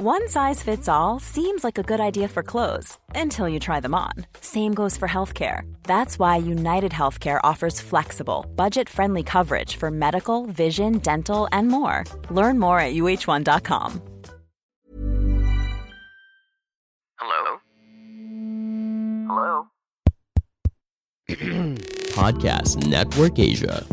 One size fits all seems like a good idea for clothes until you try them on. Same goes for healthcare. That's why United Healthcare offers flexible, budget friendly coverage for medical, vision, dental, and more. Learn more at uh1.com. Hello? Hello? Podcast Network Asia.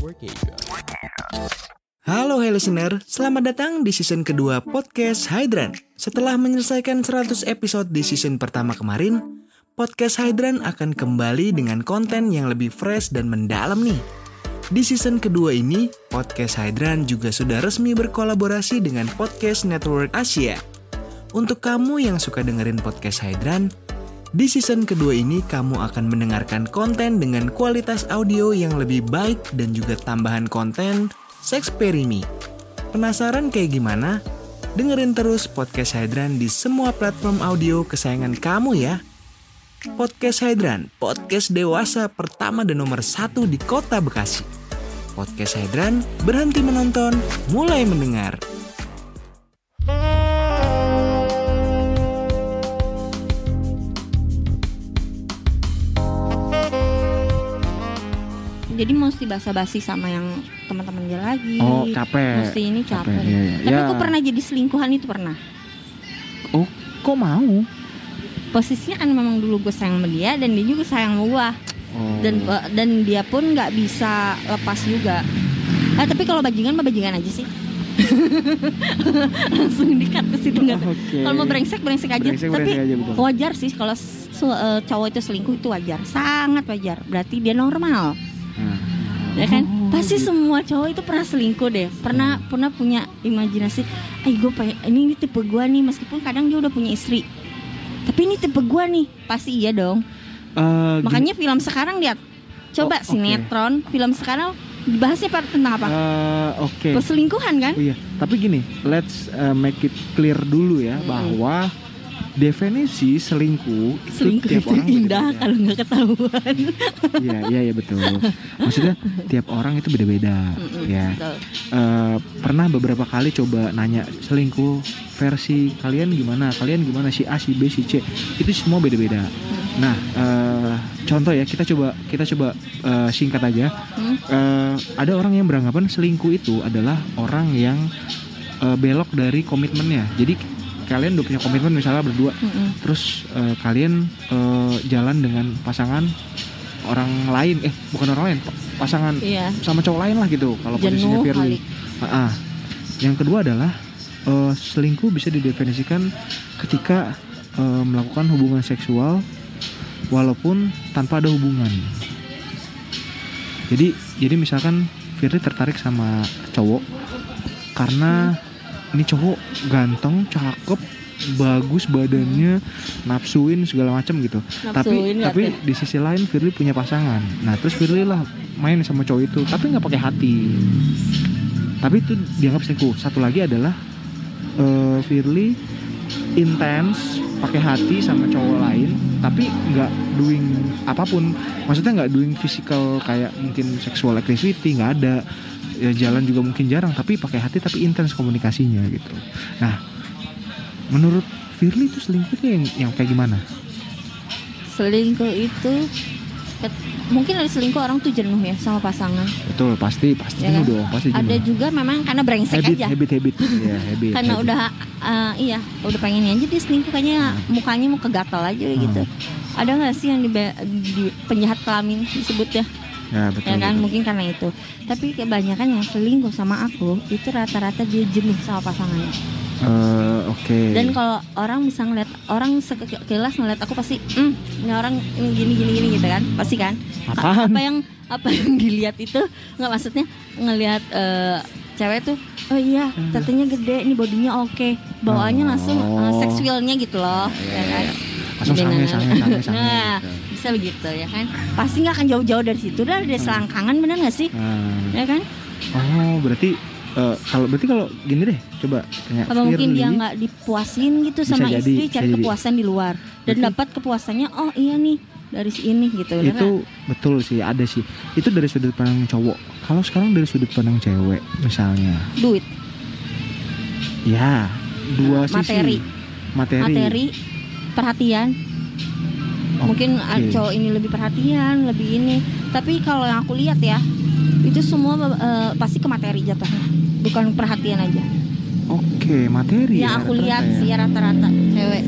Halo hey listener, selamat datang di season kedua podcast Hydran. Setelah menyelesaikan 100 episode di season pertama kemarin, podcast Hydran akan kembali dengan konten yang lebih fresh dan mendalam nih. Di season kedua ini, podcast Hydran juga sudah resmi berkolaborasi dengan Podcast Network Asia. Untuk kamu yang suka dengerin podcast Hydran, di season kedua ini kamu akan mendengarkan konten dengan kualitas audio yang lebih baik dan juga tambahan konten Sexperimi. Penasaran kayak gimana? Dengerin terus Podcast Hydran di semua platform audio kesayangan kamu ya. Podcast Hydran, podcast dewasa pertama dan nomor satu di kota Bekasi. Podcast Hydran, berhenti menonton, mulai mendengar. Jadi mesti basa-basi sama yang teman-teman dia lagi Oh, capek. mesti ini capek, Capek, iya, iya. tapi Ya. aku pernah jadi selingkuhan itu pernah Oh, kok mau? posisinya kan memang dulu gue sayang sama dia dan dia juga sayang sama gue Oh. dan dan dia pun nggak bisa lepas juga eh, tapi kalau bajingan mah bajingan aja sih langsung dikat ke situ nggak Oh, Oke. kalau mau brengsek brengsek aja Brengsek, tapi brengsek aja, betul. wajar sih kalau eh, cowok itu selingkuh itu wajar sangat wajar berarti dia normal. Ya kan? Oh, pasti semua cowok itu pernah selingkuh deh. Pernah pernah punya imajinasi eh gue pengen ini, ini tipe gue nih meskipun kadang dia udah punya istri. Tapi ini tipe gue nih. Pasti iya dong. Gini- makanya film sekarang lihat coba Oh, oke. sinetron film sekarang dibahasnya par- tentang apa? Eh, Oke. perselingkuhan kan? Oh iya, tapi gini, let's uh, make it clear dulu ya Hmm. bahwa definisi selingkuh itu selingkuh tiap itu orang indah beda-beda. kalau nggak ketahuan Iya, iya, iya betul. Maksudnya tiap orang itu beda-beda, Mm-mm, ya. betul. Eh, pernah beberapa kali coba nanya selingkuh versi kalian gimana? Kalian gimana si A, si B, si C? Itu semua beda-beda. Nah, eh, contoh ya kita coba kita coba eh, singkat aja. Hmm? Eh, ada orang yang beranggapan selingkuh itu adalah orang yang belok dari komitmennya. Jadi kalian udah punya komitmen misalnya berdua, Mm-mm. terus eh, kalian eh, jalan dengan pasangan orang lain, eh bukan orang lain, pa- pasangan iya sama cowok lain lah gitu. Kalau posisinya Firly. Ah, ah. Yang kedua adalah eh, selingkuh bisa didefinisikan ketika eh, melakukan hubungan seksual walaupun tanpa ada hubungan. Jadi jadi misalkan Firly tertarik sama cowok karena ini cowok ganteng, cakep, bagus badannya, nafsuin segala macam gitu. tapi Nafsuin nggak tapi tuh? di sisi lain Firly punya pasangan. Nah terus Firly lah main sama cowok itu, tapi nggak pakai hati. Tapi itu dianggap selingkuh. Satu lagi adalah eh Firly intens pakai hati sama cowok lain, tapi nggak doing apa pun. Maksudnya nggak doing physical kayak mungkin sexual activity nggak ada. Ya, jalan juga mungkin jarang, tapi pakai hati tapi intens komunikasinya gitu. Nah, menurut Firly itu selingkuh itu yang, yang kayak gimana? selingkuh itu mungkin ada selingkuh orang tuh jenuh ya sama pasangan Betul, pasti pasti Ya jenuh kan? dong, pasti jenuh. ada juga memang karena brengsek habit, aja habit, habit, ya habit. karena habit. udah uh, iya udah pengen aja dia selingkuh kayaknya mukanya mau kegatal aja gitu ada nggak sih yang di, di penjahat kelamin disebut ya ya betul. ya kan betul. mungkin karena itu tapi kebanyakan yang selingkuh sama aku itu rata-rata dia jenuh sama pasangannya Eh, Oke. dan kalau orang bisa ngeliat orang sekilas ngeliat aku pasti hmm ini orang ini gini gini gini gitu kan pasti kan Apaan? apa yang apa yang dilihat itu nggak maksudnya ngelihat eh, cewek tuh oh iya tatanya gede ini bodinya oke bawaannya Oh. langsung eh, seksualnya gitu loh ya kan langsung sange Dengan- sange sange sange. nah gitu. Bisa begitu ya kan? Pasti nggak akan jauh-jauh dari situ. Dah dari selangkangan bener nggak sih? Nah, ya kan? Oh berarti eh, kalau berarti kalau gini deh coba tanya apa mungkin dia nggak dipuasin gitu Bisa sama jadi, istri cari jadi. kepuasan di luar. Dan Berarti- dapat kepuasannya oh iya nih dari si ini gitu itu betul sih ada sih. Itu dari sudut pandang cowok. Kalau sekarang dari sudut pandang cewek misalnya. Duit. Ya dua Eh, sisi. materi. Materi. materi perhatian mungkin ah, cowok ini lebih perhatian lebih ini. Tapi kalau yang aku lihat ya itu semua eh, pasti ke materi jatuhnya. Bukan perhatian aja. Oke, materi. yang ya, aku lihat ya. sih rata-rata cewek.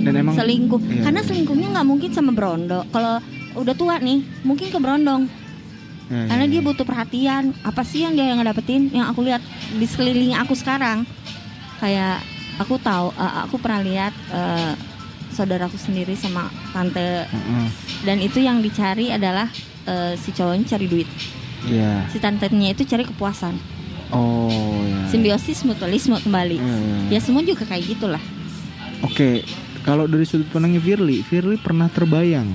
Dan emang selingkuh. iya. karena selingkuhnya nggak mungkin sama Brondo. Kalau udah tua nih mungkin ke Brondong. Ya, karena dia ya. butuh perhatian. Apa sih yang dia ngedapetin? Yang aku lihat di sekeliling aku sekarang. Kayak aku tahu eh, aku pernah lihat eh, saudaraku sendiri sama tante Heeh. dan itu yang dicari adalah eh, si cowoknya cari duit Iya. si tantenya itu cari kepuasan Oh, ya. simbiosis mutualisme kembali Iya, iya, iya. ya semua juga kayak gitulah Oke, kalau dari sudut pandangnya Firly, Firly pernah terbayang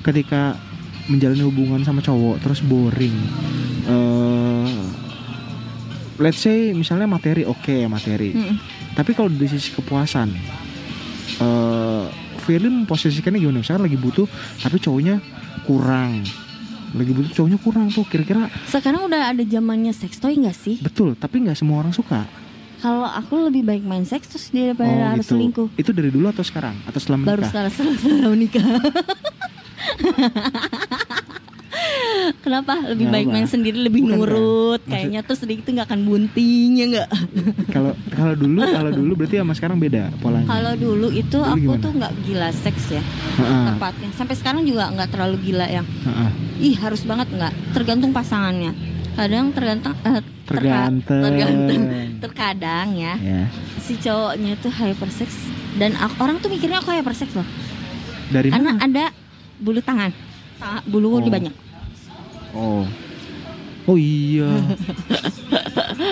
ketika menjalani hubungan sama cowok terus boring. eh let's say misalnya materi oke materi, Mm-mm. tapi kalau dari sisi kepuasan, eh Firly memposisikannya gimana? Misalnya lagi butuh, tapi cowoknya kurang, lagi butuh cowoknya kurang tuh. Kira-kira sekarang udah ada zamannya sex toy nggak sih betul, tapi nggak semua orang suka. kalau aku lebih baik main seks terus daripada harus gitu. selingkuh Itu dari dulu atau sekarang? Atau setelah baru menikah? setelah setelah, setelah menikah Kenapa? Lebih Nggak baik main sendiri lebih Bukan, nurut. Maksud- kayaknya terus sedikit nggak akan bunting ya nggak? Kalau kalau dulu kalau dulu berarti sama sekarang beda polanya. kalau dulu itu Dulu aku gimana? tuh nggak gila seks ya Heeh, tepatnya. Sampai sekarang juga nggak terlalu gila yang ih harus banget nggak? Tergantung pasangannya. Kadang tergantung eh, Tergantung. tergantung. Terkadang ya Ya. si cowoknya tuh hypersex dan aku- orang tuh mikirnya aku hypersex loh. Dari karena mana? ada bulu tangan. Ta- bulu Oh. di banyak Oh. Oh iya.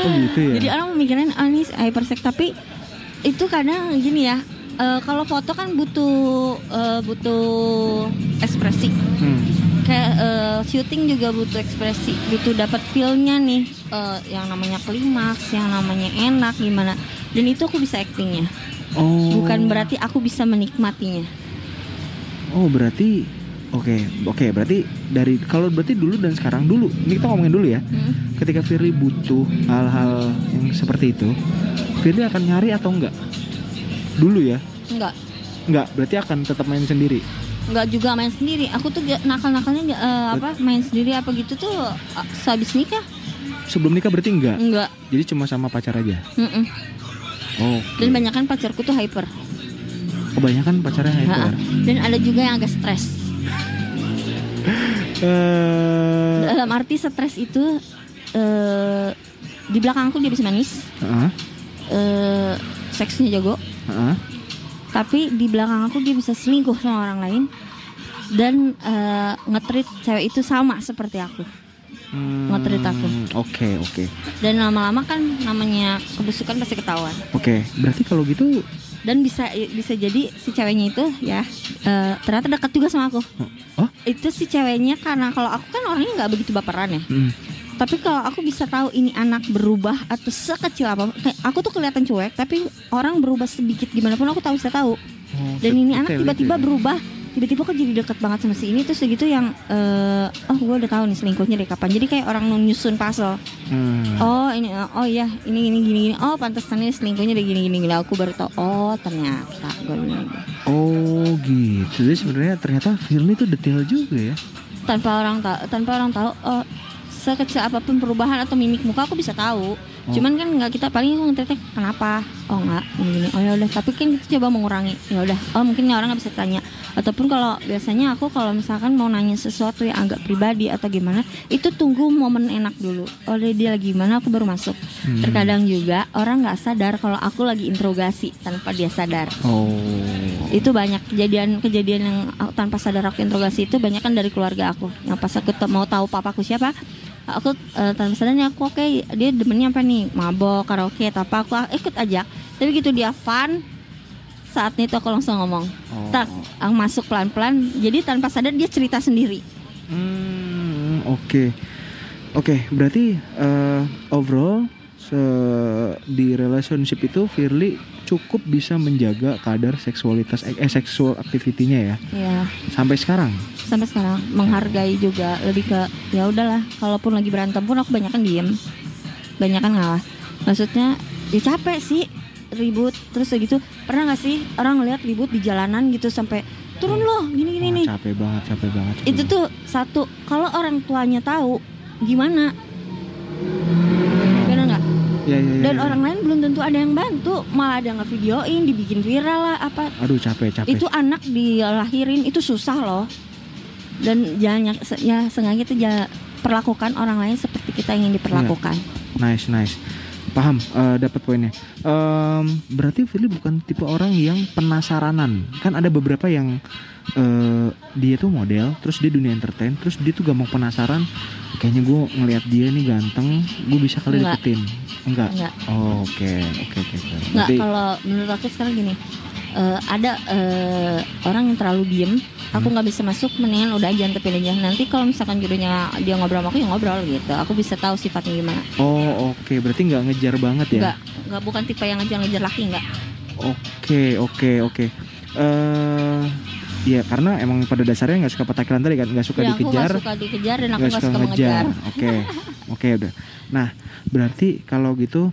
oh gitu ya. jadi orang memikirkan ah ini hypersex tapi itu kadang gini ya eh, kalau foto kan butuh eh, butuh ekspresi Hmm. kayak eh, syuting juga butuh ekspresi butuh dapat feelnya nih eh, yang namanya klimaks yang namanya enak gimana dan itu aku bisa actingnya Oh. bukan berarti aku bisa menikmatinya Oh berarti Oke, oke berarti dari kalau berarti dulu dan sekarang dulu. Ini kita ngomongin dulu ya. Hmm. Ketika Firly butuh hal-hal yang seperti itu, Firly akan nyari atau enggak? Dulu ya. enggak Enggak, berarti akan tetap main sendiri. enggak juga main sendiri aku tuh nakal-nakalnya eh, apa main sendiri apa gitu tuh eh, sehabis nikah Sebelum nikah berarti enggak. enggak Jadi cuma sama pacar aja. Mm-mm. Oh. dan banyak kan pacarku tuh hyper Kebanyakan pacarnya hyper. Dan ada juga yang agak stres Eh, dalam arti stres itu eh di belakangku dia bisa manis heeh, eh seksnya jago. Heeh. tapi di belakang aku dia bisa selingkuh sama orang lain. Dan eh, nge-treat cewek itu sama seperti aku. Hmm, Nge-treat aku. Oke, oke. dan lama-lama kan namanya kebusukan pasti ketahuan. Oke, berarti kalau gitu dan bisa bisa jadi si ceweknya itu ya eh, ternyata dekat juga sama aku. Oh? itu si ceweknya karena kalau aku kan orangnya nggak begitu baperan ya. Mm, tapi kalau aku bisa tahu ini anak berubah atau sekecil apa aku tuh kelihatan cuek tapi orang berubah sedikit gimana pun aku tahu bisa tahu. Oh, dan ini anak tiba-tiba berubah tiba-tiba kok jadi deket banget sama si ini terus segitu yang eh, oh gue udah tahu nih selingkuhnya dari kapan jadi kayak orang nyusun puzzle Hmm. oh ini oh iya ini ini gini gini oh pantesan ini selingkuhnya dari gini gini gini aku baru tahu oh ternyata gue bilang. Oh gitu. Jadi sebenarnya ternyata film itu detail juga ya. tanpa orang tahu tanpa orang tahu oh sekecil apa pun perubahan atau mimik muka aku bisa tahu cuman kan nggak kita paling ngetetek kenapa? Oh nggak gini gini. Oh ya udah tapi kan kita coba mengurangi. Ya udah. Oh mungkin orang nggak bisa tanya. Ataupun kalau biasanya aku kalau misalkan mau nanya sesuatu yang agak pribadi atau gimana itu tunggu momen enak dulu. Oh dia lagi gimana aku baru masuk. Hmm. terkadang juga orang nggak sadar kalau aku lagi interogasi tanpa dia sadar. Oh. itu banyak kejadian-kejadian yang tanpa sadar aku interogasi itu banyak kan dari keluarga aku. Yang pas aku mau tahu papaku siapa aku eh, tanpa sadarnya aku oke dia demennya apa nih mabok karaoke atau apa aku ikut aja tapi gitu dia fun saat itu aku langsung ngomong Oh. tak aku masuk pelan-pelan jadi tanpa sadar dia cerita sendiri Hmm, oke. Oke, berarti eh, overall se- di relationship itu Firly cukup bisa menjaga kadar seksualitas eh seksual activity-nya ya ya sampai sekarang. Sampai sekarang menghargai juga lebih ke ya udahlah kalaupun lagi berantem pun aku banyak kan diem. Banyak kan ngalah. Maksudnya ya capek sih ribut terus udah gitu. Pernah nggak sih orang ngeliat ribut di jalanan gitu sampai turun loh gini gini Wah, nih. capek banget capek banget. Capek itu banget. tuh satu kalau orang tuanya tahu gimana? Benar nggak? Ya, ya, ya, dan ya. orang lain belum tentu ada yang bantu malah ada yang ngevideoin dibikin viral lah apa. Aduh capek capek. Itu anak dilahirin itu susah loh dan jangan ya, ya sengaja itu ja- perlakukan orang lain seperti kita ingin diperlakukan. Nice nice. Paham eh, dapat poinnya. Em, berarti Firly bukan tipe orang yang penasaranan. Kan ada beberapa yang eh, dia tuh model terus dia dunia entertain terus dia tuh gampang penasaran. Kayaknya gue ngelihat dia nih ganteng gue bisa kali Enggak. deketin. Enggak? Enggak. Oh, oke oke oke oke. nggak Berarti- kalau menurut aku sekarang gini eh, ada eh, orang yang terlalu diem aku Hmm. nggak bisa masuk mendingan udah aja antepin aja nanti kalau misalkan jodohnya dia ngobrol sama aku ya ngobrol gitu. Aku bisa tahu sifatnya gimana. Oh oke. Berarti nggak ngejar banget ya? Nggak nggak bukan tipe yang ngejar-ngejar laki nggak. Oke oke oke. Eh ya karena emang pada dasarnya nggak suka petakilan tadi kan? Nggak suka ya aku dikejar, nggak suka dikejar dan aku nggak suka, suka ngejar. Oke oke udah. Nah berarti kalau gitu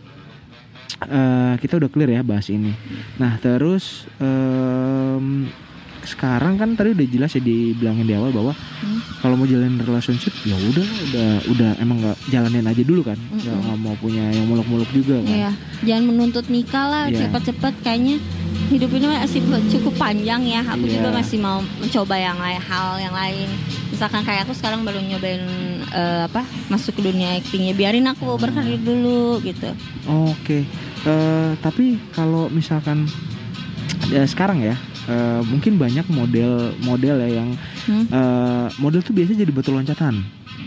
eh kita udah clear ya bahas ini. Nah terus em, sekarang kan tadi udah jelas ya dibilangin di awal bahwa Hmm. kalau mau jalanin relationship ya udah udah udah emang nggak jalanin aja dulu kan nggak Mm-mm. nggak mau punya yang muluk-muluk juga kan. Iya, jangan menuntut nikah lah Iya. cepet-cepet kayaknya hidup ini masih cukup panjang ya. Aku Iya. juga masih mau mencoba yang lain hal yang lain. Misalkan kayak aku sekarang baru nyobain eh, apa masuk ke dunia actingnya. Biarin aku Hmm. berkarir dulu gitu. Oke, Eh, tapi kalau misalkan ya sekarang ya, eh, mungkin banyak model-model ya yang Hmm. eh, model tuh biasanya jadi batu loncatan.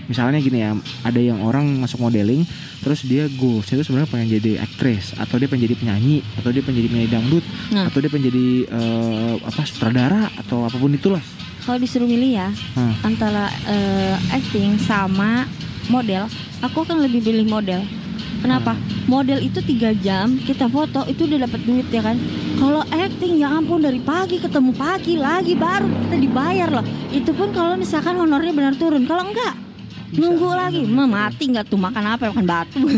Misalnya gini ya, ada yang orang masuk modeling, terus dia goalsnya itu sebenarnya pengen jadi aktris, atau dia pengen jadi penyanyi, atau dia pengen jadi penyanyi dangdut, Nah. atau dia pengen jadi eh, apa sutradara atau apa pun itulah. Kalau disuruh milih ya Hmm. antara eh, acting sama model, aku akan lebih pilih model. Kenapa? Model itu tiga jam kita foto itu udah dapat duit ya kan. Kalau acting ya ampun dari pagi ketemu pagi lagi baru kita dibayar loh. Itu pun kalau misalkan honornya benar turun. Kalau enggak Bisa. nunggu lagi, mah mati nggak tuh makan apa? Makan batu.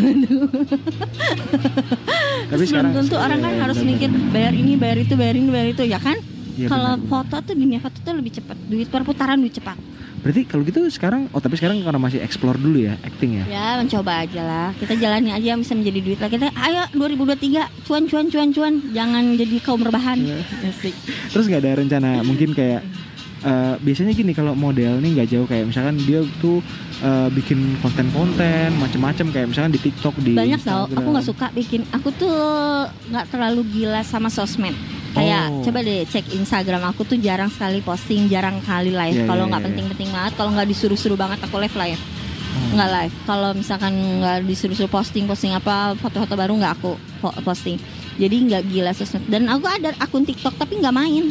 Tapi Terus belum tentu orang kan ya, harus benar-benar. mikir bayar ini, bayar itu, bayar ini, bayar itu ya kan? Iya, Kalau foto tuh dunia foto tuh lebih cepat, duit perputaran duit cepat. Berarti kalau gitu sekarang, oh tapi sekarang karena masih explore dulu ya acting ya. Ya mencoba aja lah Kita jalani aja yang bisa menjadi duit lah Kita ayo 2023 Cuan cuan cuan cuan Jangan jadi kaum rebahan Iya. Asik Terus nggak ada rencana mungkin kayak eh, biasanya gini kalau model nih nggak jauh kayak misalkan dia tuh eh, bikin konten-konten macem-macem kayak misalkan di TikTok di Banyak tau. Aku gak suka bikin Aku tuh gak terlalu gila sama sosmed Kayak Oh. coba deh cek Instagram aku tuh jarang sekali posting, jarang kali live. Iya, kalau iya, nggak iya. penting-penting banget, kalau nggak disuruh-suruh banget aku live live. Oh. Nggak live. Kalau misalkan nggak disuruh-suruh posting, posting apa foto-foto baru nggak aku po- posting. Jadi nggak gila sosmed. Dan aku ada akun TikTok tapi nggak main.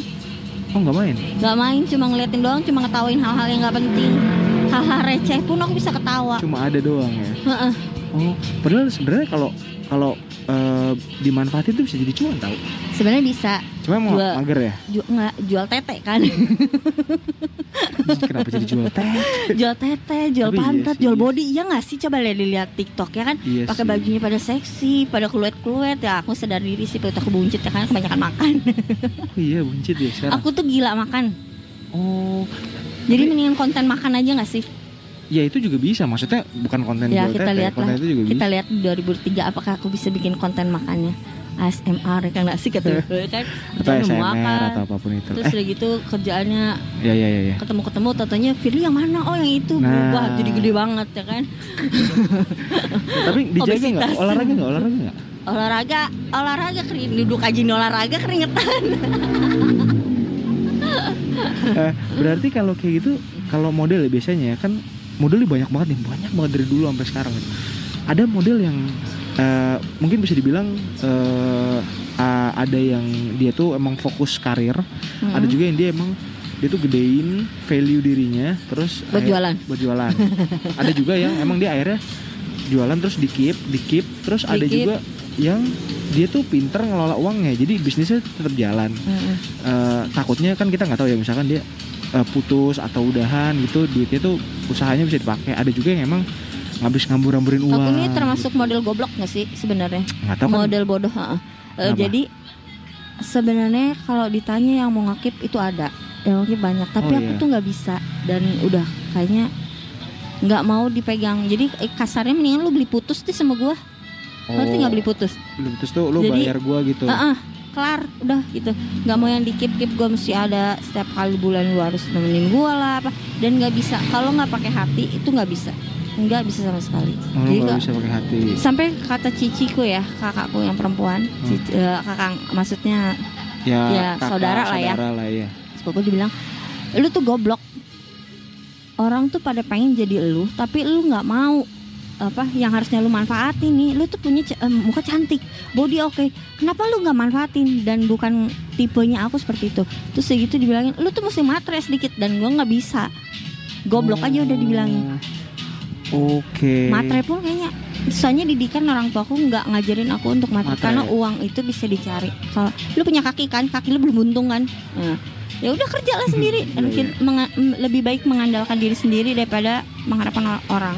Oh nggak main? Gak main cuma ngeliatin doang cuma ngetawain hal-hal yang gak penting hal-hal receh pun aku bisa ketawa Cuma ada doang ya. Heeh. Oh padahal sebenarnya kalau kalau eh, dimanfaatin tuh bisa jadi cuan tau. sebenarnya bisa Cuma mau Jual. mager ya. ju- nggak jual tete kan Kenapa jadi jual teh? jual tete jual Tapi iya pantat sih. jual body ya nggak sih coba lihat dilihat TikTok ya kan Iya pakai bajunya pada seksi pada keluet-keluet ya aku sadar diri sih perut aku buncit ya kan kebanyakan makan Oh iya buncit ya sekarang. aku tuh gila makan Oh jadi Tapi- mendingan konten makan aja nggak sih ya itu juga bisa. Maksudnya bukan konten ya kita teh, lihat lah konten itu juga kita bisa. lihat di 2003 apakah aku bisa bikin konten makannya ASMR ya kan nggak sih kata kan Atau Kita mau SMR makan. atau apa pun itu. terus Eh udah gitu kerjaannya ya ya ya ya. ketemu-ketemu tatanya Firly yang mana oh yang itu Nah. wah jadi gede banget ya kan Tapi dijaga nggak? Olahraga nggak? Olahraga nggak? olahraga olahraga kering duduk aja nih olahraga keringetan Eh, berarti kalau kayak gitu kalau model ya biasanya kan modelnya banyak banget nih banyak banget dari dulu sampai sekarang gitu. ada model yang eh, mungkin bisa dibilang eh, a- ada yang dia tuh emang fokus karir Hmm. ada juga yang dia emang dia tuh gedein value dirinya terus Buat akhir- jualan. buat jualan ada juga yang emang dia akhirnya jualan terus di keep di keep terus ada Di-keep. juga yang dia tuh pinter ngelola uangnya jadi bisnisnya tetap jalan Mm-mm. Eh, takutnya kan kita nggak tahu ya misalkan dia eh, putus atau udahan gitu duitnya tuh usahanya bisa dipakai. Ada juga yang emang ngabis ngambur-ngamburin uang. aku ini termasuk model goblok nggak sih sebenarnya? Kan. Model bodoh Kenapa? jadi sebenarnya kalau ditanya yang mau ngakip itu ada. Yang ngakip banyak. Tapi Oh, aku iya. tuh nggak bisa. Dan udah kayaknya nggak mau dipegang. Jadi eh, kasarnya mendingan lu beli putus deh sama gua. Ngerti nggak beli putus? Belum terus tuh lu Jadi- bayar gua gitu. Heeh, kelar udah gitu nggak mau yang dikip kip gue mesti ada setiap kali bulan lu harus nemenin gua lah apa dan nggak bisa kalau nggak pakai hati itu nggak bisa nggak bisa sama sekali Oh, Jadi nggak- bisa pakai hati. sampai kata ciciku ya kakakku yang perempuan Hmm. cici- eh, kakak maksudnya Ya, ya, kakak, saudara lah ya. saudara lah ya. sepupu dibilang lu tuh goblok orang tuh pada pengen jadi lu tapi lu nggak mau apa yang harusnya lu manfaatin nih lu tuh punya eh, muka cantik body oke. Kenapa lu nggak manfaatin? Dan bukan tipenya aku seperti itu. Terus segitu dibilangin lu tuh mesti matre sedikit dan gua nggak bisa. Goblok aja udah dibilangin. Oke. matre pun kayaknya. Soalnya didikan orang tuaku nggak ngajarin aku untuk matre, Matre. karena uang itu bisa dicari. Kalau lu punya kaki kan? Kaki lu belum untung kan? Nah, ya udah kerjalah sendiri. Iya, Dan ki- menga- m- lebih baik mengandalkan diri sendiri daripada mengharapkan or- orang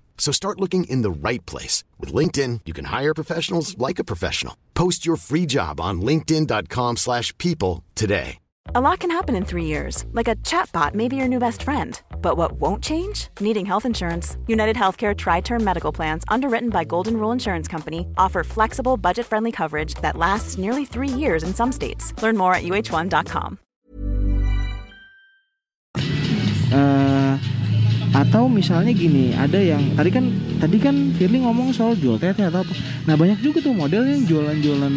So start looking in the right place. With LinkedIn, you can hire professionals like a professional. Post your free job on linkedin.com/people slash people today. A lot can happen in three years, like a chatbot may be your new best friend. But what won't change? Needing health insurance. United Healthcare Tri Term Medical Plans, underwritten by Golden Rule Insurance Company, offer flexible, budget friendly coverage that lasts nearly three years in some states. Learn more at uh1.com. atau misalnya gini, ada yang tadi kan tadi kan Firly ngomong soal jual tete atau apa. Nah banyak juga tuh model yang jualan-jualan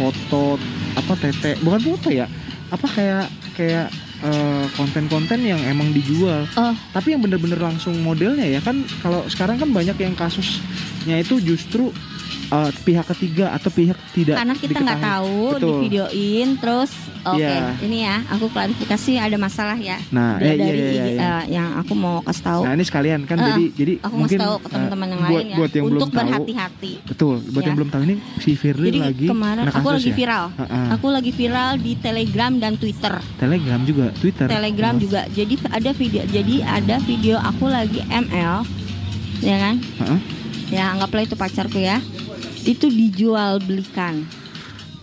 foto apa tete, bukan foto ya, apa kayak kayak eh, konten-konten yang emang dijual. Oh. Tapi yang bener-bener langsung modelnya ya kan kalau sekarang kan banyak yang kasusnya itu justru eh, pihak ketiga atau pihak tidak karena kita nggak tahu Betul. di videoin terus oke Iya. ini ya aku klarifikasi ada masalah ya Nah, Dari- eh, iya, dari iya, iya, iya. eh, yang aku mau kasih tahu Nah ini sekalian kan Eh, jadi jadi aku mungkin mau tahu ke teman-teman yang buat, lain ya buat yang untuk berhati-hati betul buat Ya. yang belum tahu ini si Firly jadi lagi kemarin aku lagi ya? viral Heeh. aku lagi viral di Telegram dan Twitter Telegram juga Twitter Telegram Oh. juga jadi ada video jadi ada video aku lagi ML ya kan Heeh. Ya anggaplah itu pacarku ya. Itu dijual belikan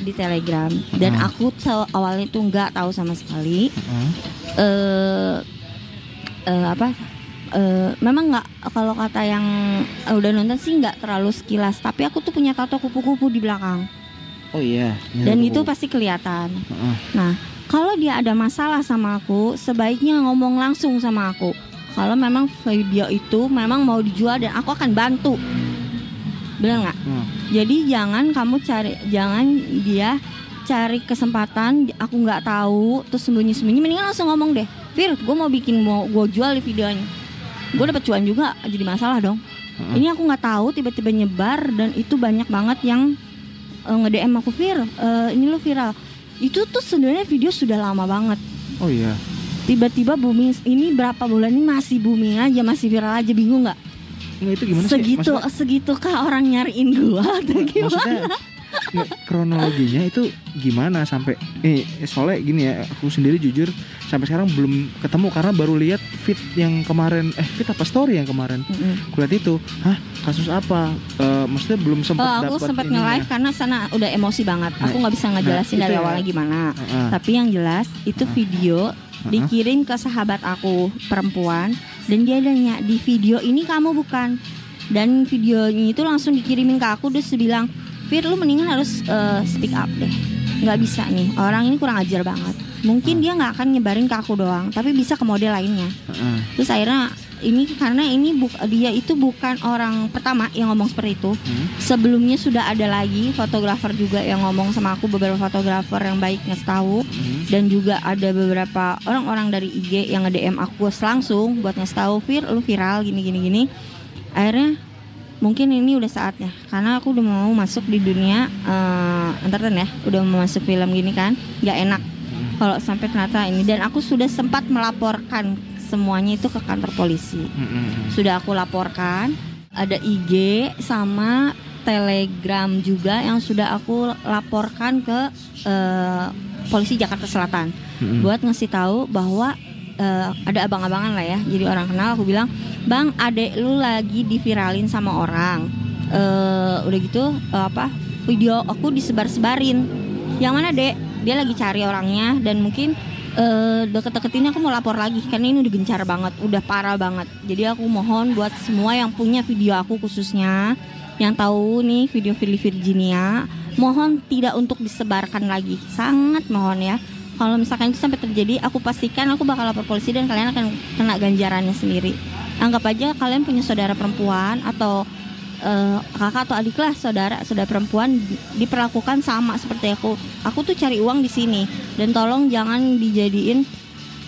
di Telegram. Dan Heeh. aku awalnya tuh nggak tahu sama sekali. Heeh. eh eh, apa? Eh, memang nggak kalau kata yang udah nonton sih nggak terlalu sekilas. Tapi aku tuh punya tato kupu-kupu di belakang. Oh iya dan Iya, itu pasti kelihatan. Heeh. nah kalau dia ada masalah sama aku sebaiknya ngomong langsung sama aku kalau memang video itu memang mau dijual dan aku akan bantu. Benar nggak? Hmm. jadi jangan kamu cari jangan dia cari kesempatan aku nggak tahu terus sembunyi-sembunyi mendingan langsung ngomong deh. Fir gue mau bikin mau gue jual di videonya. Gue dapat cuan juga jadi masalah dong. Heeh. ini aku nggak tahu tiba-tiba nyebar dan itu banyak banget yang eh, nge-DM aku Fir eh, ini lu viral. Itu tuh sebenarnya video sudah lama banget. Oh iya tiba-tiba booming ini berapa bulan ini masih booming aja masih viral aja bingung nggak Nggak, itu gimana segitu sih Maksudnya- segitukah orang nyariin gua atau gimana maksudnya kronologinya itu gimana sampai eh soalnya gini ya aku sendiri jujur sampai sekarang belum ketemu karena baru lihat fit yang kemarin eh fit apa story yang kemarin Mm-mm. kulihat itu hah kasus apa Eh, maksudnya belum sempat Oh, aku sempat ininya. nge-live karena sana udah emosi banget. Aku Nah, nggak bisa ngejelasin nah, dari ya. awalnya gimana. Heeh. Tapi yang jelas itu video dikirim ke sahabat aku perempuan dan dia nanya di video ini kamu bukan. Dan videonya itu langsung dikirimin ke aku terus bilang, "Fir, lu mendingan harus eh, speak up deh. nggak bisa nih. Orang ini kurang ajar banget. Mungkin dia nggak akan nyebarin ke aku doang, tapi bisa ke model lainnya." Heeh. Terus akhirnya ini karena ini dia itu bukan orang pertama yang ngomong seperti itu. Hmm. Sebelumnya sudah ada lagi fotografer juga yang ngomong sama aku beberapa fotografer yang baik ngasih tahu Hmm. dan juga ada beberapa orang-orang dari IG yang nge-DM aku langsung buat ngasih tahu Fir lu viral gini gini gini. Akhirnya mungkin ini udah saatnya karena aku udah mau masuk di dunia entertain ya, udah mau masuk film gini kan, nggak enak. kalau sampai ternyata ini dan aku sudah sempat melaporkan semuanya itu ke kantor polisi. Mm-mm. sudah aku laporkan ada IG sama Telegram juga yang sudah aku laporkan ke eh, polisi Jakarta Selatan. Mm-mm. buat ngasih tahu bahwa eh, ada abang-abangan lah ya jadi orang kenal aku bilang bang adek lu lagi diviralin sama orang. Eh, udah gitu eh, apa video aku disebar-sebarin. Yang mana dek? Dia lagi cari orangnya dan mungkin eh, deket-deket ini aku mau lapor lagi karena ini udah gencar banget udah parah banget. Jadi aku mohon buat semua yang punya video aku khususnya yang tahu nih video Firly Virginia mohon tidak untuk disebarkan lagi. Sangat mohon ya. Kalau misalkan itu sampai terjadi aku pastikan aku bakal lapor polisi dan kalian akan kena ganjarannya sendiri. Anggap aja kalian punya saudara perempuan atau eh, kakak atau adik lah saudara saudara perempuan di- diperlakukan sama seperti aku. Aku tuh cari uang di sini. Dan tolong jangan dijadiin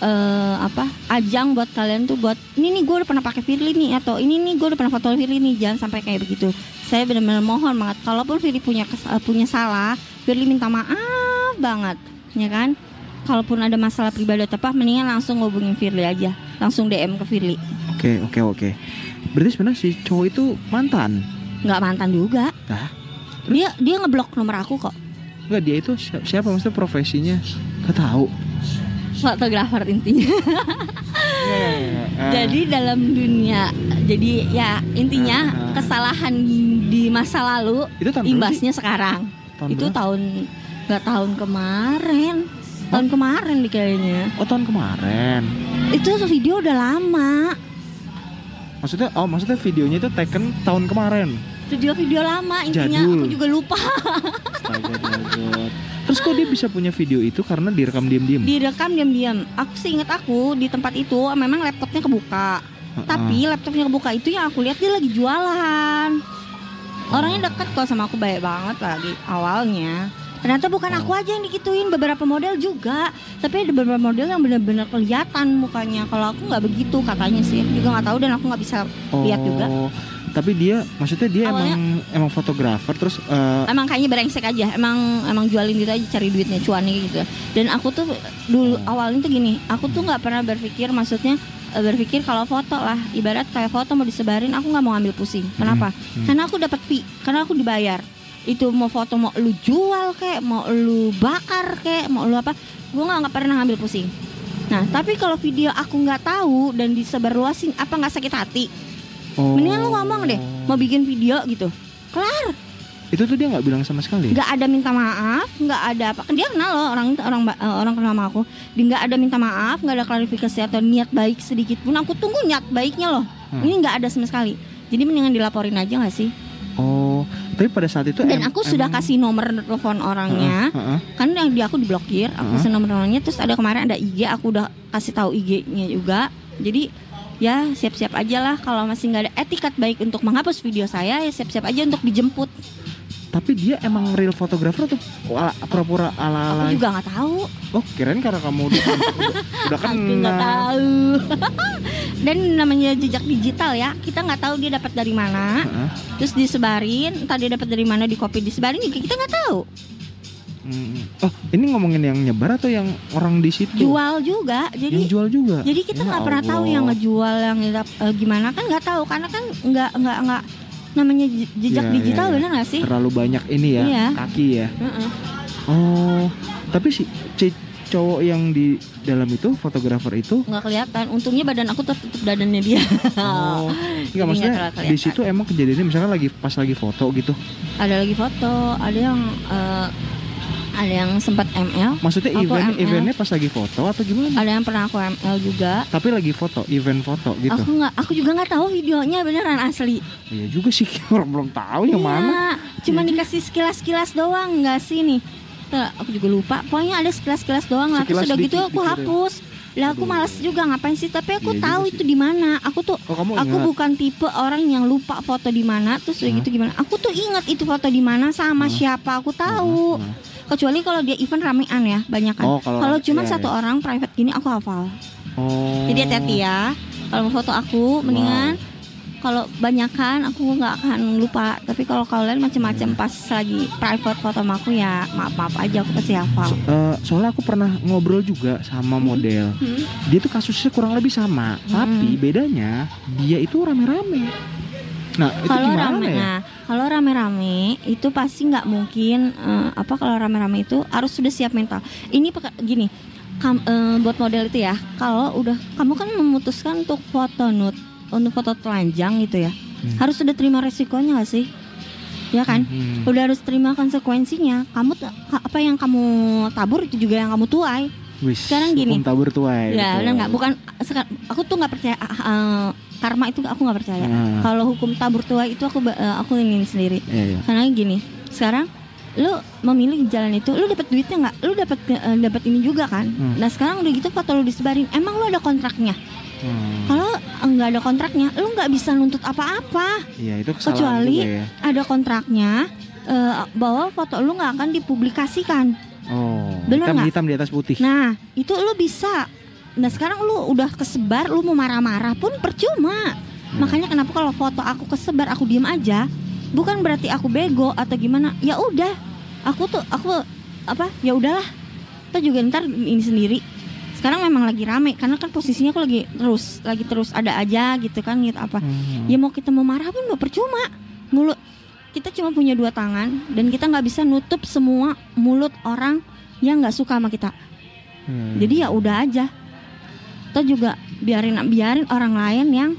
eh, apa ajang buat kalian tuh buat ini nih gue udah pernah pakai Firly nih atau ini nih gue udah pernah foto Firly nih jangan sampai kayak begitu. Saya benar-benar mohon banget kalaupun Firly punya eh, punya salah Firly minta maaf banget ya kan? Kalaupun ada masalah pribadi atau apa mendingan langsung hubungin Firly aja langsung DM ke Firly. Oke oke oke. Berarti sebenarnya si cowok itu mantan. nggak mantan juga Hah? dia dia ngeblok nomor aku kok Enggak dia itu siapa, siapa maksudnya profesinya? Gak tahu. fotografer intinya Ah. jadi dalam dunia jadi ya intinya Ah. kesalahan di masa lalu itu tahun berapa sih? imbasnya sekarang Tahun itu berapa? tahun nggak tahun kemarin tahun kemarin di kayaknya Oh tahun kemarin. itu video udah lama Maksudnya oh maksudnya videonya itu taken tahun kemarin. video-video lama intinya Jadul. aku juga lupa Astaga. Terus kok dia bisa punya video itu karena direkam diam-diam? direkam diam-diam aku sih inget aku di tempat itu memang laptopnya kebuka Heeh. tapi laptopnya kebuka itu yang aku lihat dia lagi jualan orangnya deket kok sama aku baik banget lagi awalnya ternyata bukan Oh. aku aja yang dikituin beberapa model juga. Tapi ada beberapa model yang benar-benar kelihatan mukanya. Kalau aku nggak begitu katanya sih. Aku juga nggak tahu dan aku nggak bisa lihat juga. Oh, Tapi dia maksudnya dia Awalnya- emang emang fotografer terus eh, emang kayaknya brengsek aja. Emang emang jualin gitu aja cari duitnya cuannya gitu. Dan aku tuh dulu Oh. awalnya tuh gini. Aku tuh nggak pernah berpikir maksudnya eh, berpikir kalau foto lah. Ibarat kayak foto mau disebarin aku nggak mau ambil pusing. Kenapa? Hmm. karena aku dapat fee. Karena aku dibayar itu mau foto mau lu jual kayak mau lu bakar kayak mau lu apa gue nggak pernah ngambil pusing. Nah tapi kalau video aku nggak tahu dan disebarluasin apa nggak sakit hati? Oh. mendingan lu ngomong deh mau bikin video gitu. Kelar. Itu tuh dia nggak bilang sama sekali. nggak ada minta maaf nggak ada apa. Dia kenal loh orang orang eh, orang kenal sama aku. Dia nggak ada minta maaf nggak ada klarifikasi atau niat baik sedikit pun. Aku tunggu niat baiknya loh. Hmm. ini nggak ada sama sekali. Jadi mendingan dilaporin aja nggak sih tapi pada saat itu dan em- aku sudah emang- kasih nomor telepon orangnya Heeh, heeh. kan yang di aku diblokir aku Heeh. kasih nomor orangnya terus ada kemarin ada IG aku udah kasih tahu IG-nya juga jadi ya siap-siap aja lah kalau masih nggak ada etikat baik untuk menghapus video saya ya siap-siap aja untuk dijemput Tapi dia emang real fotografer atau ala- pura-pura aku ala-ala? juga nggak tahu Oh, kirain karena kamu udah udah, udah Aku nggak tahu. Dan namanya jejak digital ya, kita nggak tahu dia dapat dari mana. Terus disebarin, entah dia dapat dari mana di copy disebarin juga kita nggak tahu. Hmm. Oh, ini ngomongin yang nyebar atau yang orang di situ? Jual juga, Yang jadi jual juga. jadi kita Ya nggak pernah tahu yang ngejual yang eh, gimana kan nggak tahu karena kan nggak nggak nggak namanya je- jejak iya, digital iya. bener nggak sih? terlalu banyak ini ya, Iya. kaki ya. Heeh. Oh, tapi si si cowok yang di dalam itu fotografer itu nggak kelihatan. Untungnya badan aku tertutup dadannya dia. Oh, maksudnya nggak terlalu di situ emang kejadiannya misalkan lagi pas lagi foto gitu. ada lagi foto, ada yang eh, ada yang sempat ML, Maksudnya Aku event ML. eventnya pas lagi foto atau gimana? ada yang pernah aku ML juga. Tapi lagi foto, event foto gitu. Aku nggak, aku juga nggak tahu videonya beneran asli. Iya juga sih orang belum tahu yang Iya, mana. Cuma dikasih sekilas-sekilas doang nggak sih nih? Tuh, aku juga lupa. Pokoknya ada sekilas-sekilas doang lah. Terus udah gitu aku dikirim. hapus. Lah aku malas juga ngapain sih? Tapi aku Iya tahu itu di mana. Aku tuh Oh, kamu aku ingat? bukan tipe orang yang lupa foto di mana terus udah gitu gimana. Aku tuh ingat itu foto di mana sama siapa aku tahu. Nah, Kecuali kalau dia event ramean ya, banyak kan. Oh, kalau cuma iya, satu iya. orang private gini aku hafal. Oh. Jadi hati-hati ya. Kalau mau foto aku mendingan kalau banyakan aku nggak akan lupa tapi kalau kalian macam-macam pas lagi private foto sama aku ya maaf maaf aja aku pasti hafal Eh, soalnya aku pernah ngobrol juga sama model. Hmm. Dia tuh kasusnya kurang lebih sama, tapi bedanya dia itu rame-rame. Nah, itu kalau gimana rame ya? nah kalau rame-rame itu pasti nggak mungkin eh, apa kalau rame-rame itu harus sudah siap mental ini peka- gini kam- eh, buat model itu ya kalau udah kamu kan memutuskan untuk foto nude untuk foto telanjang gitu ya Hmm. harus sudah terima resikonya gak sih ya kan Hmm. udah harus terima konsekuensinya kamu apa yang kamu tabur itu juga yang kamu tuai Wis, sekarang gini. tabur tuai. ya betul. benar nggak bukan aku tuh nggak percaya ah, karma itu aku nggak percaya Ah. kalau hukum tabur tuai itu aku eh, aku ingin sendiri Iya, iya. karena gini sekarang lu memilih jalan itu lu dapat duitnya nggak lu dapat eh, dapat ini juga kan Hmm. nah sekarang udah gitu foto lu disebarin emang lu ada kontraknya Hmm. kalau nggak ada kontraknya lu nggak bisa nuntut apa-apa Iya, itu kecuali juga ya. ada kontraknya eh, bahwa foto lu nggak akan dipublikasikan Oh, Bener hitam nggak? hitam di atas putih. nah itu lu bisa nah sekarang lu udah kesebar lu mau marah-marah pun percuma. Hmm. makanya kenapa kalau foto aku kesebar aku diem aja? Bukan berarti aku bego atau gimana. Ya udah aku tuh aku apa ya udahlah. Kita juga ntar ini sendiri. Sekarang memang lagi rame karena kan posisinya aku lagi terus lagi terus ada aja gitu kan gitu apa. Hmm. ya mau kita mau marah pun mau percuma. Mulut kita cuma punya dua tangan dan kita nggak bisa nutup semua mulut orang yang nggak suka sama kita. Hmm. jadi ya udah aja atau juga biarin biarin orang lain yang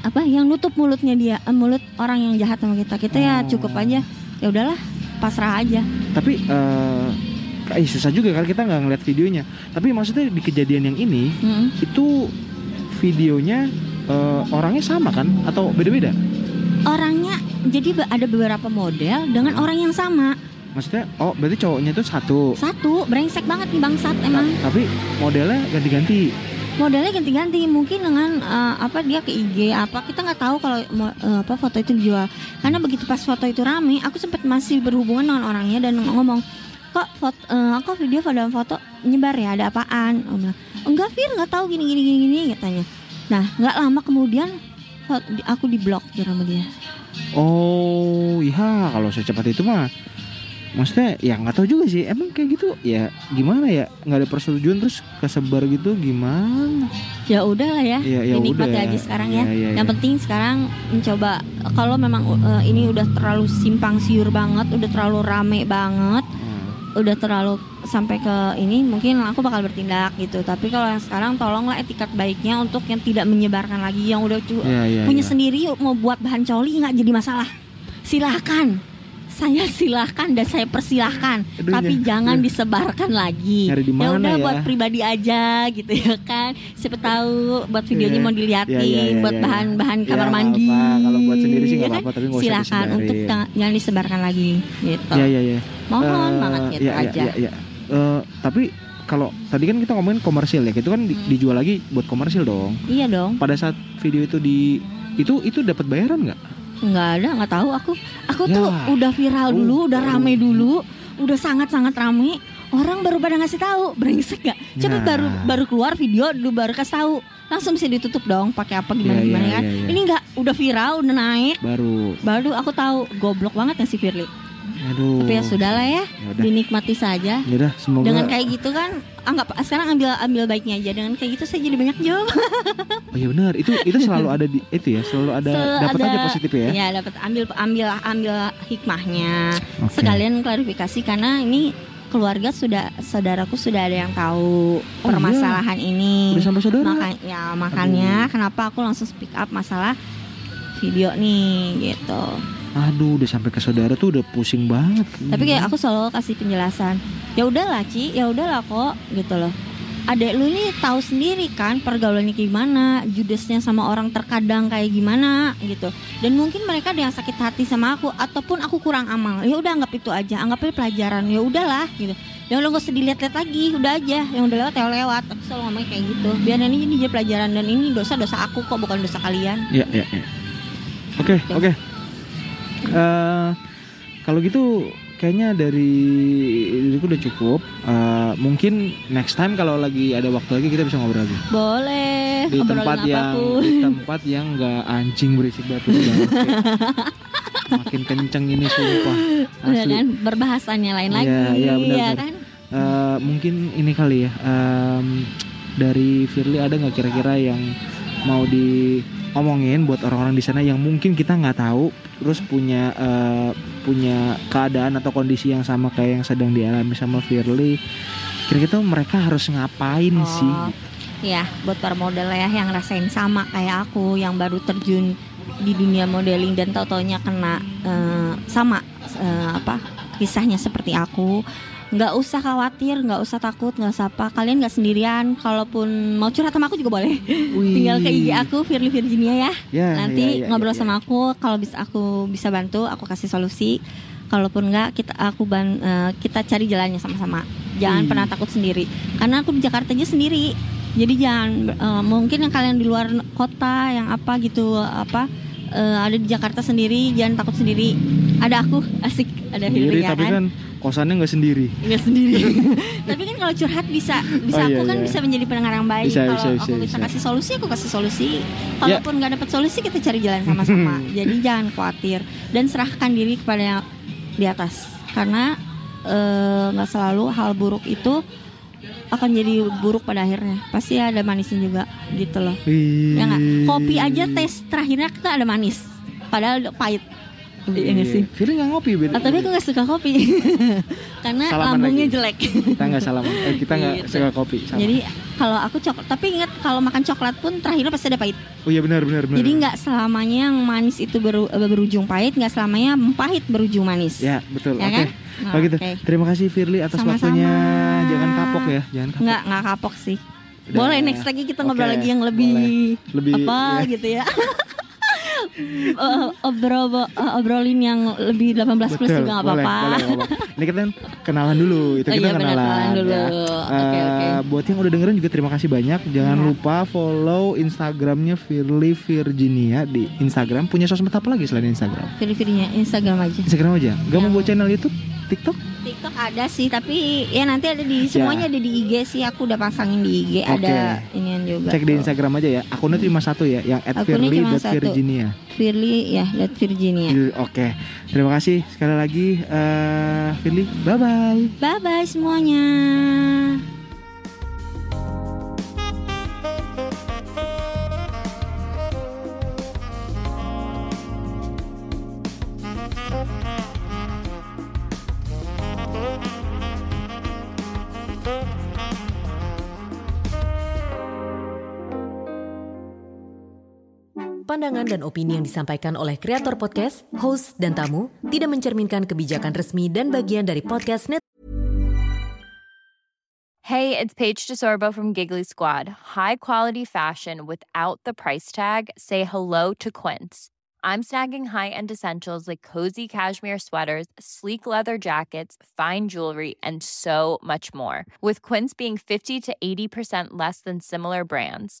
apa yang nutup mulutnya dia eh, mulut orang yang jahat sama kita kita ya Oh. cukup aja ya udahlah pasrah aja Tapi eh kayak susah juga kan kita nggak ngeliat videonya. Tapi maksudnya di kejadian yang ini Mm. itu videonya eh, orangnya sama kan atau beda-beda? orangnya jadi ada beberapa model dengan orang yang sama Maksudnya oh berarti cowoknya itu satu. satu brengsek banget nih bangsat emang Tapi modelnya ganti-ganti. Modelnya ganti-ganti mungkin dengan eh, apa dia ke IG apa kita nggak tahu kalau eh, apa foto itu dijual. Karena begitu pas foto itu rame aku sempat masih berhubungan dengan orangnya dan ngomong kok foto eh, kok video dalam foto nyebar ya? Ada apaan? Aku bilang, enggak Fir nggak tahu gini gini gini gini katanya nah nggak lama kemudian aku diblok sama dia. Oh, iya kalau secepat itu mah Maksudnya ya nggak tahu juga sih Emang kayak gitu ya gimana ya nggak ada persetujuan terus kesebar gitu gimana ya udah lah ya, Ya, ya dinikmati udah. aja sekarang ya. Ya, ya, Yang ya. penting sekarang mencoba kalau memang uh, ini udah terlalu simpang siur banget, udah terlalu rame banget, Hmm. udah terlalu sampai ke ini mungkin aku bakal bertindak gitu. Tapi kalau yang sekarang tolonglah etikat baiknya untuk yang tidak menyebarkan lagi yang udah Ya, ya, punya ya. sendiri mau buat bahan coli nggak jadi masalah. Silahkan. Saya silahkan dan saya persilahkan, Aduh, tapi nyari- jangan disebarkan lagi. Ya udah ya? buat pribadi aja gitu ya kan. Siapa tahu buat videonya Iya. mau diliatin, Iya, iya, iya, buat iya. bahan-bahan Ya, kamar nggak mandi. apa. Kalau buat sendiri sih nggak ya kan? apa-apa, tapi nggak usah Silakan disebarin. untuk jangan disebarkan lagi gitu. Ya ya ya. Mohon Eh, banget gitu ya, ya, aja. ya, ya. Eh, tapi kalau tadi kan kita ngomongin komersil ya, itu kan di- Hmm. dijual lagi buat komersil dong. Iya dong. Pada saat video itu di itu itu dapat bayaran nggak? Nggak ada nggak tahu aku aku Ya. tuh udah viral dulu Oh, udah oh. rame dulu udah sangat sangat rame orang baru pada ngasih tahu brengsek gak coba Nah. baru baru keluar video dulu baru kasih tahu langsung bisa ditutup dong pakai apa gimana Ya, ya, gimana kan ya, ya. ini nggak udah viral udah naik Baru. baru aku tahu goblok banget ya si Firly Aduh. tapi ya sudah lah ya Ya udah. dinikmati saja Ya udah, semoga dengan kayak gitu kan anggap sekarang ambil ambil baiknya aja dengan kayak gitu saya jadi banyak job Oh iya benar, itu itu selalu ada di itu ya, selalu ada Selalu dapat aja positif ya. ya dapat ambil ambil ambil hikmahnya Oke. sekalian klarifikasi karena ini keluarga sudah saudaraku sudah ada yang tahu Oh, permasalahan ini Udah sampai saudara. Maka, ya makanya kenapa aku langsung speak up masalah video nih gitu Aduh, udah sampai ke saudara tuh udah pusing banget. tapi kayak aku selalu kasih penjelasan ya udahlah Ci ya udahlah kok gitu loh. Adek lu ini tahu sendiri kan pergaulannya gimana judesnya sama orang terkadang kayak gimana gitu. Dan mungkin mereka ada yang sakit hati sama aku ataupun aku kurang amal. Ya udah anggap itu aja anggap itu pelajaran. Ya udahlah gitu. Yang udah gak usah dilihat-lihat lagi udah aja. Yang udah lewat ya lewat. Aku selalu ngomong kayak gitu. Biar ini jadi pelajaran dan ini dosa dosa aku kok bukan dosa kalian. Ya, ya, ya. Oke, oke. Eh, kalau gitu kayaknya dari diriku udah cukup. Eh, mungkin next time kalau lagi ada waktu lagi kita bisa ngobrol lagi Boleh. di tempat yang apa pun. di tempat yang nggak anjing berisik batu makin kenceng ini sumpah asli kan berbahasannya lain Iya, lagi. iya, benar, ya kan? Eh, mungkin ini kali ya em, dari Firly ada nggak kira-kira yang mau diomongin buat orang-orang di sana yang mungkin kita nggak tahu terus punya eh, punya keadaan atau kondisi yang sama kayak yang sedang dialami sama Firly kira-kira tuh mereka harus ngapain Oh, sih Ya, buat para model ya yang rasain sama kayak aku yang baru terjun di dunia modeling dan tau-taunya kena eh, sama eh, apa kisahnya seperti aku. Nggak usah khawatir, nggak usah takut, nggak usah apa. Kalian nggak sendirian. Kalaupun mau curhat sama aku juga boleh. Wih. Tinggal ke IG aku Firly Virginia ya. Ya, Nanti ya, ya, ngobrol ya, ya. sama aku. Kalau bisa aku bisa bantu, aku kasih solusi. Kalaupun nggak, kita aku ban, eh, kita cari jalannya sama-sama. Jangan Wih. pernah takut sendiri. Karena aku di Jakarta aja sendiri. Jadi jangan eh, mungkin yang kalian di luar kota yang apa gitu apa eh, ada di Jakarta sendiri, jangan takut sendiri. Ada aku asik, ada Firly ya tapi kan kosannya nggak sendiri Nggak sendiri. Tapi kan kalau curhat bisa, bisa Oh, iya, aku kan iya. bisa menjadi pendengar yang baik. Kalau aku bisa, bisa. Ya. kasih solusi, aku kasih solusi. Kalaupun nggak dapat solusi, kita cari jalan sama-sama. Jadi jangan khawatir dan serahkan diri kepada yang di atas. Karena eh, nggak selalu hal buruk itu akan jadi buruk pada akhirnya. Pasti ada manisnya juga, gitu loh. Wih. Ya nggak? Kopi aja tes terakhirnya kita ada manis, padahal udah pahit. Iya nggak sih? Firly nggak ngopi beda Ah, tapi aku gak suka kopi karena Salaman lambungnya lagi. jelek. kita nggak salah eh, kita nggak Gitu. suka kopi sama. Jadi kalau aku coklat, tapi ingat kalau makan coklat pun terakhirnya pasti ada pahit. oh iya benar benar benar Jadi nggak selamanya yang manis itu beru- berujung pahit, nggak selamanya pahit berujung manis. Ya betul. Ya Oke. kan? Nah, Kalau gitu. oke. Terima kasih Firly atas Sama-sama. waktunya. Jangan kapok ya, jangan kapok. Nggak nggak kapok sih. Udah. Boleh next lagi kita ngobrol Oke, lagi yang lebih boleh. Lebih- apa ya. gitu ya. Eh, obrol eh, obrolin yang lebih 18 plus Betul, juga nggak apa-apa. Ini kita kenalan dulu, itu Oh kita iya, kenalan. kenalan dulu. ya. Oke, Eh, oke. Buat yang udah dengerin juga terima kasih banyak. Jangan Iya. lupa follow Instagramnya Firly Virginia di Instagram. Punya sosmed apa lagi selain Instagram? Pilih-pilihnya Instagram aja. Instagram aja. Gak mau Yang- buat channel YouTube, TikTok? TikTok ada sih, tapi ya nanti ada di semuanya ada di IG sih. Aku udah pasangin di IG, Ya. Oke. ada inian juga. Cek di. Instagram aja ya. Akunnya cuma satu ya, yang. @firly.virginia. Firly ya, lihat Virginia. Oke, terima kasih sekali lagi eh Firly. Bye bye. Bye bye semuanya. Pandangan dan opini yang disampaikan oleh kreator podcast, host, dan tamu tidak mencerminkan kebijakan resmi dan bagian dari podcast net Hey, it's Paige DeSorbo from Giggly Squad. High quality fashion without the price tag. Say hello to Quince. I'm snagging high-end essentials like cozy cashmere sweaters, sleek leather jackets, fine jewelry, and so much more. With Quince being 50 to 80% less than similar brands.